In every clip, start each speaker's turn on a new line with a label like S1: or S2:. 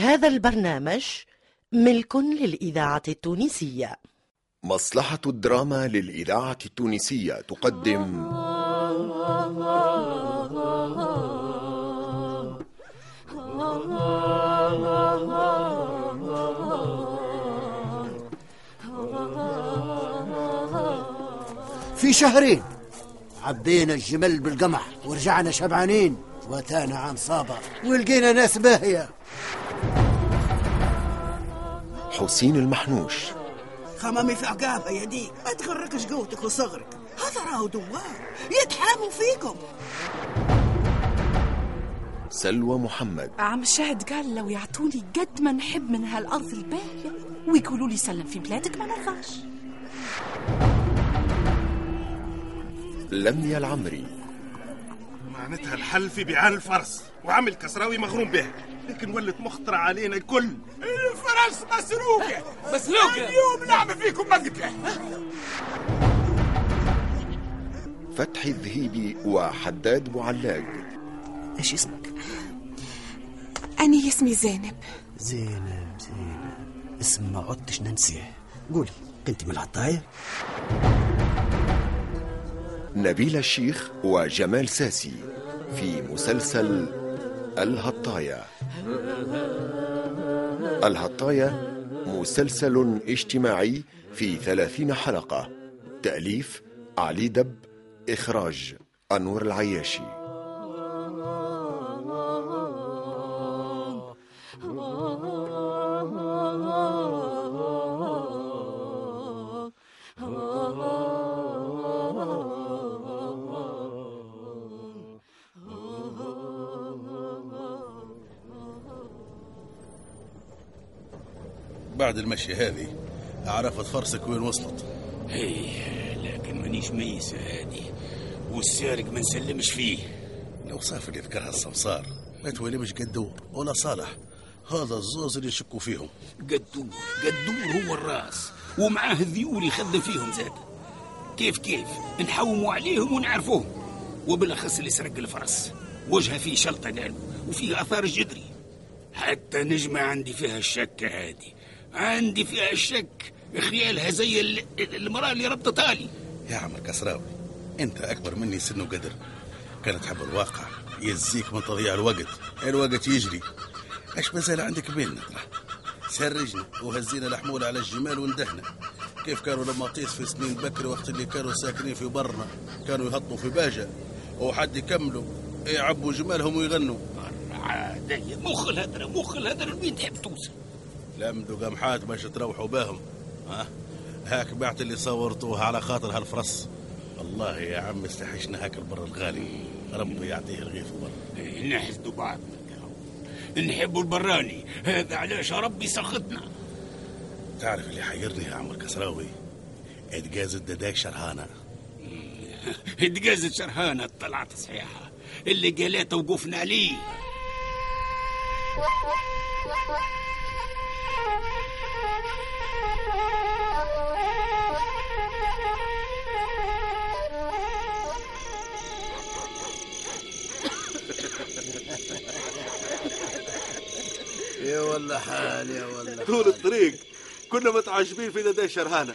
S1: هذا البرنامج ملك للإذاعة التونسية.
S2: مصلحة الدراما للإذاعة التونسية تقدم.
S3: في شهرين عبينا الجمل بالقمح ورجعنا شبعانين واتانا عام صابة ولقينا ناس باهية.
S2: حسين المحنوش.
S4: خمامي في عقابة يا ديك ما تغركش قوتك وصغرك. هذا راهو دوار يتحاموا فيكم.
S2: سلوى محمد.
S5: عم الشاهد قال لو يعطوني قد ما نحب من هالأرض الباهية ويقولوا لي سلم في بلادك ما نرضاش.
S2: لميا العمري.
S6: معناتها الحل في بيعان الفرس وعمل كسراوي مغروم به. لكن ولت مخطرة علينا الكل. الفرس مسروقة.
S7: مسروقة؟
S6: اليوم نعمل فيكم مقتلة
S2: فتحي الذهيبي وحداد معلاق.
S4: إيش اسمك؟
S5: أنا اسمي زينب.
S3: زينب زينب. اسم ما عدتش ننسيه. قولي كنت من العطاية؟
S2: نبيل الشيخ وجمال ساسي في مسلسل الهطاية الهطاية مسلسل اجتماعي في ثلاثين حلقة. تأليف علي دب إخراج أنور العياشي.
S8: بعد المشي هذه. عرفت فرسك وين وصلت.
S7: هي لكن مانيش ميسة هادي والسارق ما نسلمش فيه.
S8: لو صافي اللي ذكرها السمسار ما توالمش قدور ولا صالح. هذا الزوز اللي يشكوا فيهم.
S7: قدور قدور هو الراس. ومعاه الذيول يخدم فيهم زاد. كيف كيف؟ نحوموا عليهم ونعرفوهم. وبالأخص اللي سرق الفرس. وجهه فيه شلطة قالوا وفيه آثار الجدري حتى نجمة عندي فيها الشك هادي عندي فيها الشك خيالها زي ال- المرأة اللي ربطتها لي
S8: يا عم الكسراوي أنت أكبر مني سن وقدر. كانت حب الواقع يزيك من تضييع الوقت. الوقت يجري. إيش مازال عندك بين نطرح سرجنا وهزينا الحمولة على الجمال وندهنا كيف كانوا لما طيس في سنين بكر وقت اللي كانوا ساكنين في برنا كانوا يهطوا في باجة. وحد يكملوا يعبوا جمالهم ويغنوا.
S7: مخ الهدرة مخ الهدرة وين تحب توصل
S8: لمدوا قمحات باش تروحوا باهم ها؟ هاك بعت اللي صورتوها على خاطر هالفرص والله يا عم استحشنا هاك البر الغالي. ربي يعطيه الغيث بر
S7: نحسدوا بعضنا نحبوا البراني. هذا علاش ربي سخطنا.
S8: تعرف اللي حيرني يا عم الكسراوي اتجاز الدداك شرهانة.
S7: اتجازت شرهانة طلعت صحيحة. اللي قالته وقفنا عليه.
S3: يا والله حال يا والله
S6: طول الطريق كنا متعجبين في ندى شرهانة.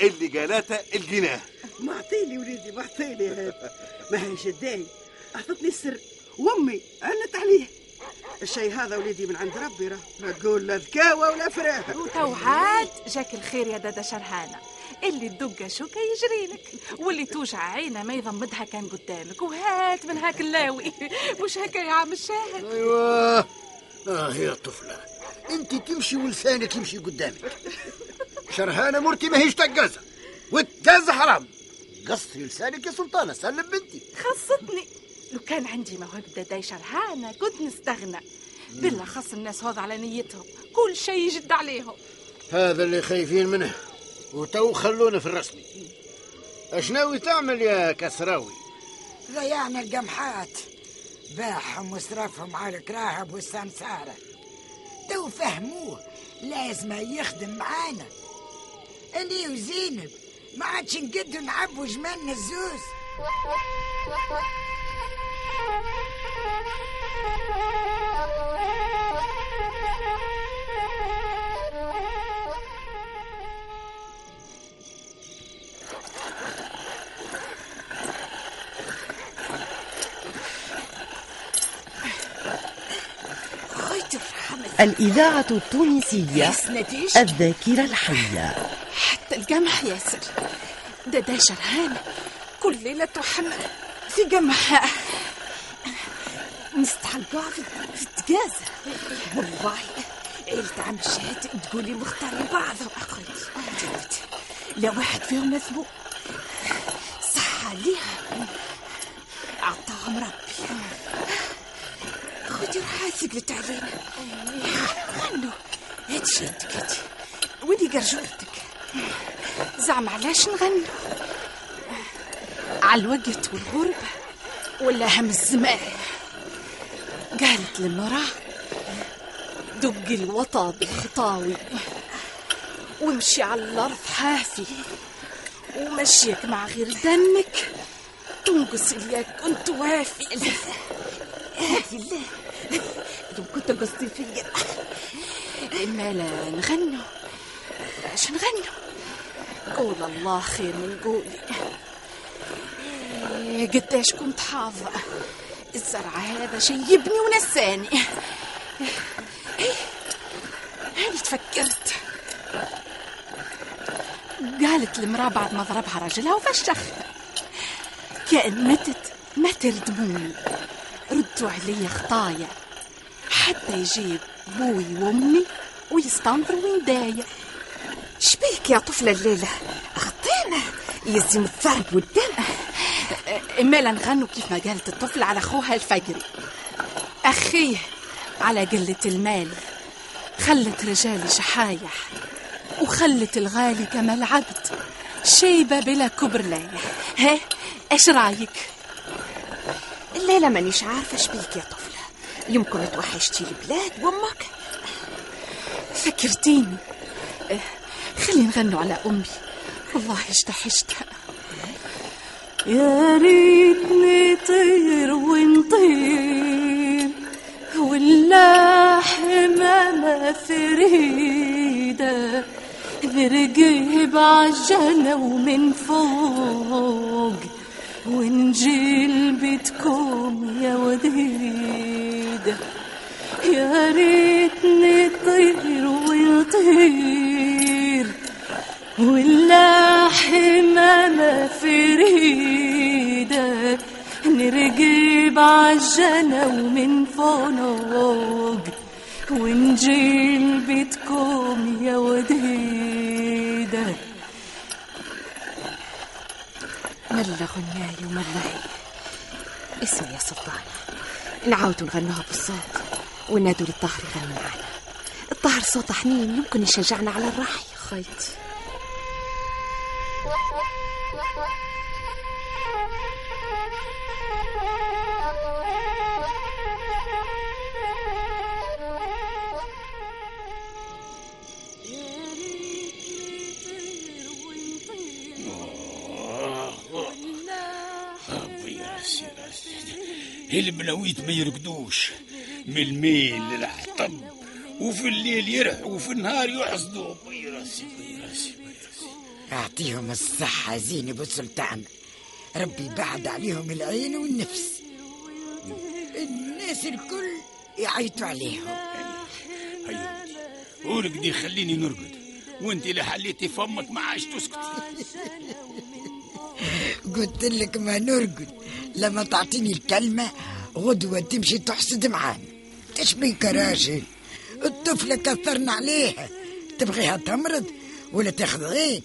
S6: اللي قالتها القناه
S4: ما أعطيني وليدي ما أعطيني. هذا ما هي جداي أعطتني السر. وأمي عنت عليه الشيء هذا وليدي من عند ربي راه ما تقول لا ذكاوة ولا فراهة
S5: وتو عاد جاك الخير يا دادا شرهانة. اللي تدق شوكة يجري لك واللي توجع عينه ما يضمدها كان قدامك. وهات من هاك اللاوي. مش هكا يا عم الشاهد؟
S3: أيوه. آه يا طفلة. أنت تمشي ولسانك يمشي قدامك. شرهانة مرتي ما هيش تقازة والتقازة حرام. قصري لسانك يا سلطانة سلم بنتي.
S5: خصتني. لو كان عندي موهبة داداي شرهانة كنت نستغنى. بالأخص الناس هذا على نيتهم. كل شيء يجد عليهم.
S3: هذا اللي خايفين منه. وتو خلونا في الرسمي. اش ناوي تعمل يا كسراوي؟
S9: ضيعنا القمحات باعهم وصرفهم على الكراهب والسمسارة. تو فهموه لازم يخدم معانا. أني وزينب ما عادش نقدر نعبوا جمالنا الزوز
S1: الإذاعة التونسية الذاكرة الحية.
S5: حتى القمح ياسر ده شرهان. كل ليلة تحمل في قمحها نستحقها في التقازة والله عيلة عم شهد تقولي مختارين بعضهم أخوتي جد لا واحد فيهم مذموم صح عليها عطاهم ربي. خذي روحها ثقلت علينا غنوا هاتي شهدك هاتي ودي قرجولتك زعم علاش نغنوا على الوقت والغربة ولا هم الزمان. قالت للمرأة دق الوطا بالخطاوي وامشي على الأرض حافي ومشيك مع غير دمك تنقص إياك كنت وافي. هذه الله يمكن تنقصتي فيا إما لا نغنوا اش نغنوا قول الله خير من قولي. إيه، قداش كنت حافظة. الزرع هذا شيبني ونساني. هاني تفكرت. قالت المرأة بعد ما ضربها رجلها وفشخ. كأن متت ما تردموني ردوا علي خطايا. حتى يجيب بوي وأمي ويستنظروا ويندايا
S10: شبيك يا طفلة الليلة؟ خطينا يلزم الضرب والدم
S5: إمالا نغنوا كيف ما قالت الطفل على أخوها الفقري أخيه على قلة المال خلت رجالي شحايح وخلت الغالي كما العبد شيبة بلا كبر لايح ها إيش رأيك؟
S10: الليلة مانيش عارفة شبيك يا طفلة. يمكن توحشتي البلاد وأمك.
S5: فكرتيني. آه، خلي نغنوا على أمي. والله اشتحشتها يا ريتني طير ونطير ولا حمامة فريدة نرقب عالجنة ومن فوق ونجي لبيتكم يا وديدة يا ريتني طير ونطير. نرقب عالجنة ومن فوق ونجي لبيتكم يا وديدة.
S10: ملا غناي وملا هي اسمعي يا سلطانة نعاودوا نغنوها بالصوت ونادوا للطاهر يغني معنا. الطاهر صوته حنين يمكن يشجعنا على الرحي خيتي
S7: البناويت ما يرقدوش. من الميل للحطب وفي الليل يرحوا وفي النهار يحصدوا. بي راسي بي راسي بي راسي.
S9: يعطيهم الصحة زين أبو سلطان. ربي بعد عليهم العين والنفس. الناس الكل يعيطوا عليهم.
S7: هيا ورقدي خليني نرقد. وأنت اللي حليتي فمك ما عادش تسكتي
S9: قلت لك ما نرقد. لما تعطيني الكلمة غدوة تمشي تحسد معانا تشبيك يا راجل؟ الطفلة كثرنا عليها. تبغيها تمرض ولا تاخذ غين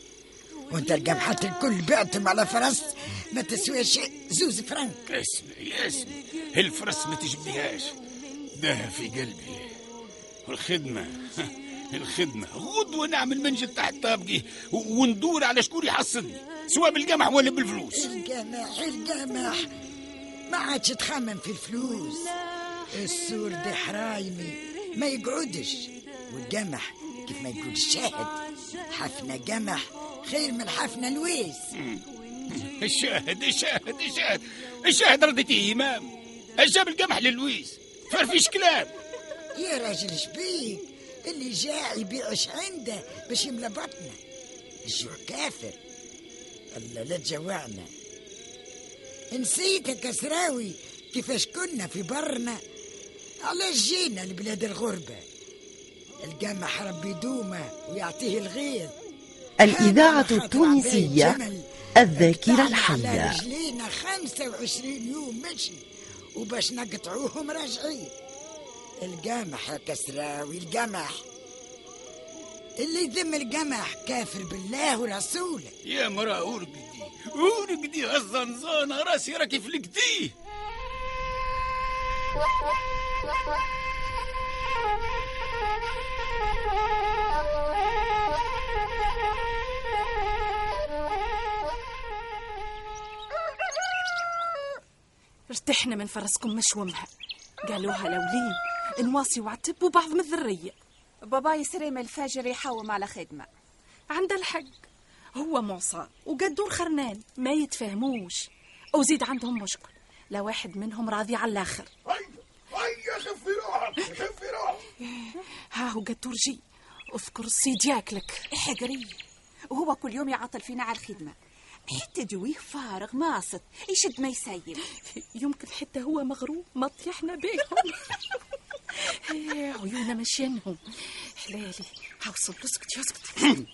S9: وانت القمحات الكل بعتهم على فرس ما تسوي شيء. زوز فرنك
S7: اسمعي اسمعي الفرس ما تجبديهاش ده في قلبي. والخدمة الخدمة. غدوة نعمل منجد تحت طابقي وندور على شكون يحصدني سواء بالقمح ولا بالفلوس؟
S9: القمح القمح ما عادش تخمم في الفلوس. السور دي حرايمي ما يقعدش. والقمح كيف ما يقول الشاهد حفنة قمح خير من حفنة لويس
S7: الشاهد الشاهد الشاهد. الشاهد رديتيه إمام. جاب القمح للويس. فرفيش كلام.
S9: يا راجل شبيك اللي جاع يبيعش عنده باش يملى بطنه. الجوع كافر. لا تجوعنا نسيتك يا سراوي كيفاش كنا في برنا؟ علاش جينا لبلاد الغربة القمح ربي دومه ويعطيه الغيظ.
S1: الإذاعة التونسية الذاكرة الحية
S9: رجلينا 25 يوم مشي وباش نقطعوهم راجعين. القمح يا كسراوي القمح. اللي يذم القمح كافر بالله ورسوله.
S7: يا مرا ورقدي ورقدي الزنزانة راسي راكي فلقتيه
S5: ارتحنا من فرسكم مشومها. قالوها لولين نواصي وعتب وبعض من الذرية
S10: باباي سريم الفجر يحوم على خدمة.
S5: عند الحق. هو معصى وقدور خرنان ما يتفاهموش وزيد عندهم مشكل. لا واحد منهم راضي على الآخر.
S6: هيا خفي روحك خفي روحك.
S5: ها هو قدور جي. اذكر السيد ياكلك.
S10: حقري. وهو كل يوم يعطل فينا على الخدمة. حتى جويه فارغ ماسط يشد ما يسيب
S5: يمكن حتى هو مغروم ما طيحنا بيهم. عيونا مشينهم حلالي هوصل اسكت اسكت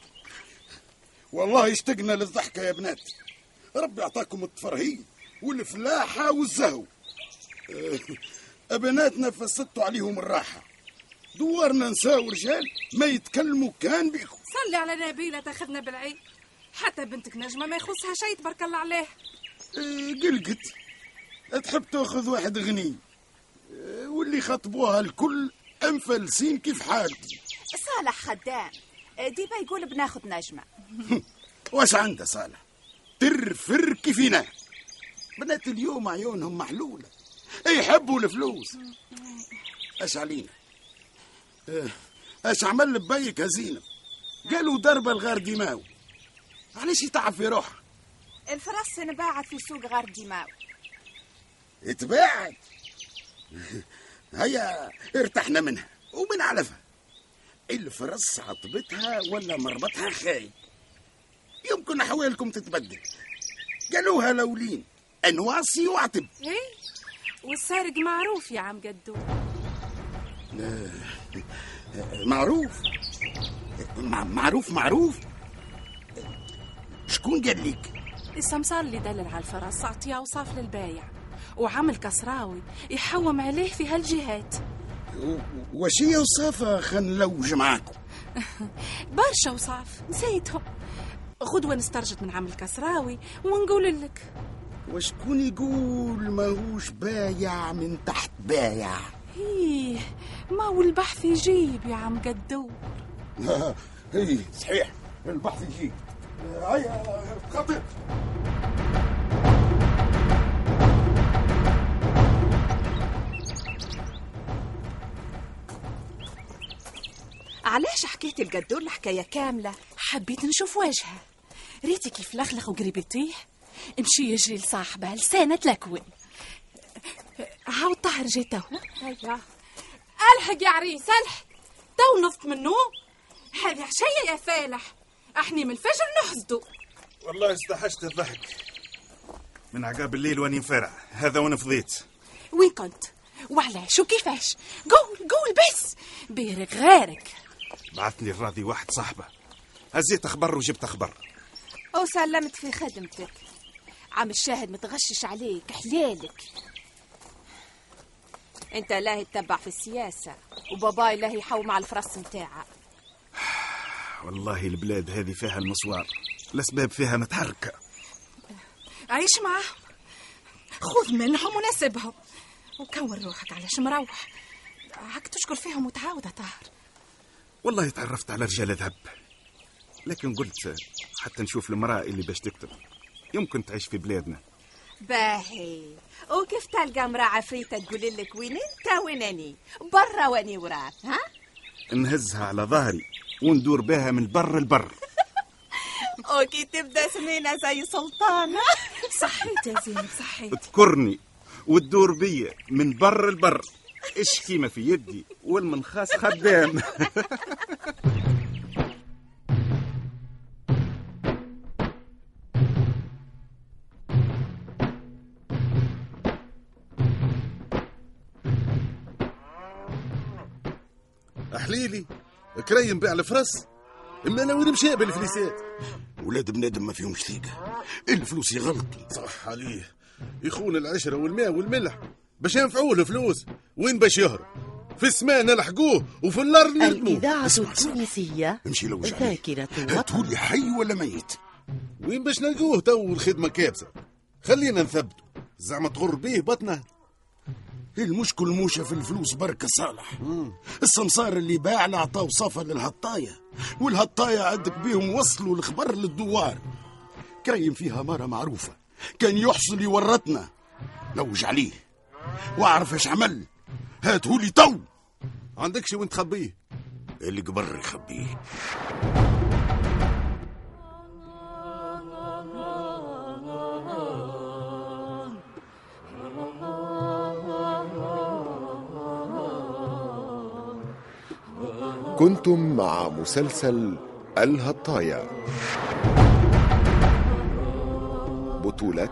S6: والله اشتقنا للضحكة يا بنات ربي يعطاكم التفرهيد والفلاحة والزهو آه، بناتنا فسدتوا عليهم الراحة دوارنا نساء ورجال ما يتكلموا كان بيكم
S5: صلي على نبيلة تاخذنا بالعيد حتى بنتك نجمة ما يخصها شيء تبارك الله عليه
S6: قلقت تحب تاخذ واحد غني واللي خطبوها الكل انفلسين كيف حال؟
S10: صالح خدام. ديما يقول بناخد نجمة.
S6: واش عنده صالح؟ ترفر كيفنا بنات اليوم عيونهم محلولة. يحبوا الفلوس. اش علينا؟ آه، اش عمل لبيك هزينة قالوا ضربة الغار دماو علاش يتعب في روحه؟
S10: الفرس انباعت في سوق غار دماو
S6: اتباعت. هيا ارتحنا منها. ومن علفها. الفرس عطبتها ولا مربطها خايب يمكن احوالكم تتبدل. قالوها لولين. أنواسي وعتب
S5: إيه؟ والسارق معروف يا عم قدو.
S6: معروف. مع- معروف معروف. شكون قال لك؟
S5: السمسار اللي دلل على الفرس أعطيه أوصاف للبايع. وعمل كسراوي يحوم عليه في هالجهات.
S6: و- وش هي وصافة خنلوج معاكم.
S5: برشا وصاف نسيتهم. غدوة نسترجد من عمل كسراوي ونقول لك.
S6: وشكون يقول ماهوش بايع من تحت بايع؟
S5: إيه ما هو البحث يجيب يا عم قدو.
S6: اي صحيح البحث يجي هيا خطير.
S10: علاش حكيت القدور الحكاية كاملة؟
S5: حبيت نشوف وجهها. ريتي كيف لخلخ وقريب يطيح. امشي يجري لصاحبها لسانة تلكون هاو الطاهر جاي تو
S10: هيا.
S5: الحق يا عريس الحق تو نصت من النوم هذه عشية يا فالح. أحني من الفجر نحسدو
S6: والله استحشت الضحك. من عقاب الليل وأني مفرع. هذا وأنا فضيت.
S5: وين كنت؟ وعلاش؟ وكيفاش؟ قول قول بس. بيرك غيرك.
S6: بعثني الراضي واحد صاحبه. هزيت أخبار وجبت أخبار.
S10: وسلمت في خدمتك. عم الشاهد متغشش عليك حلالك. أنت لا تتبع في السياسة وباباي لا يحوم على الفرس متاعها
S6: والله البلاد هذه فيها المصوار الأسباب فيها متحركة.
S5: عيش معاهم. خذ منهم وناسبهم وكون روحك علاش مروح هاك تشكر فيهم وتعاود طاهر.
S6: والله تعرفت على رجال ذهب. لكن قلت حتى نشوف المرأة اللي باش تكتب. يمكن تعيش في بلادنا.
S10: باهي. وكيف تلقى امرأة عفريتة تقول لك وين انت وين اني؟ برا واني وراك ها؟
S6: نهزها على ظهري وندور بها من بر البر
S10: وكي تبدأ سنينة زي سلطانة
S5: صحيت يا زينب صحيت.
S6: تذكرني وتدور بيا من بر البر الشكيمة في يدي والمنخاس خدام.
S8: أحليلي كريم بيع الفرس. إما أنا وين مشى بالفليسات؟
S6: ولاد بنادم ما فيهمش ثقة. الفلوس يغلطوا.
S8: صح عليه. يخون العشرة والماء والملح. باش ينفعوه الفلوس. وين باش يهرب؟ في السماء نلحقوه وفي الأرض نردموه
S6: اسمع.
S1: التونسية
S6: امشي لوج عليه
S1: ذاكرة الوطن.
S6: هاتولي حي ولا ميت.
S8: وين باش نلقوه تو الخدمة كابسة؟ خلينا نثبتوا زعما تغر بيه بطنه.
S6: المشكل موشة في الفلوس بركة صالح؟ السمسار اللي باع له عطاه صفة للهطاية والهطاية عندك بيهم وصلوا الخبر للدوار. كريم فيها مرة معروفة. كان يحصل يورطنا. لوج عليه واعرف إيش عمل. هاتهولي تو.
S8: عندكش وين تخبيه؟
S6: اللي قبر يخبيه.
S2: كنتم مع مسلسل الهطايا. بطولة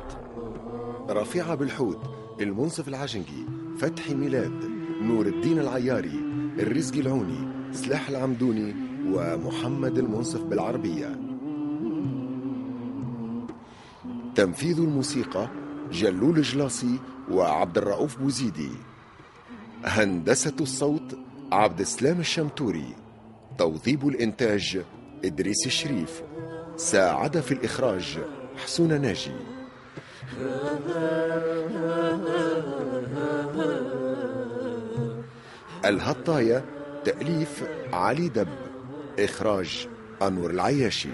S2: رفيعة بالحوت. المنصف العجنجي فتحي ميلاد نور الدين العياري الرزقي العوني سلاح العمدوني ومحمد المنصف بالعربية. تنفيذ الموسيقى جلول جلاصي وعبد الرؤوف بوزيدي. هندسة الصوت عبد السلام الشمتوري. توظيب الإنتاج إدريس الشريف. ساعد في الإخراج حسون ناجي. الهطاية تأليف علي دب إخراج أنور العياشي.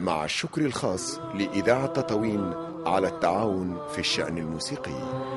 S2: مع الشكر الخاص لإذاعة تطاوين على التعاون في الشأن الموسيقي.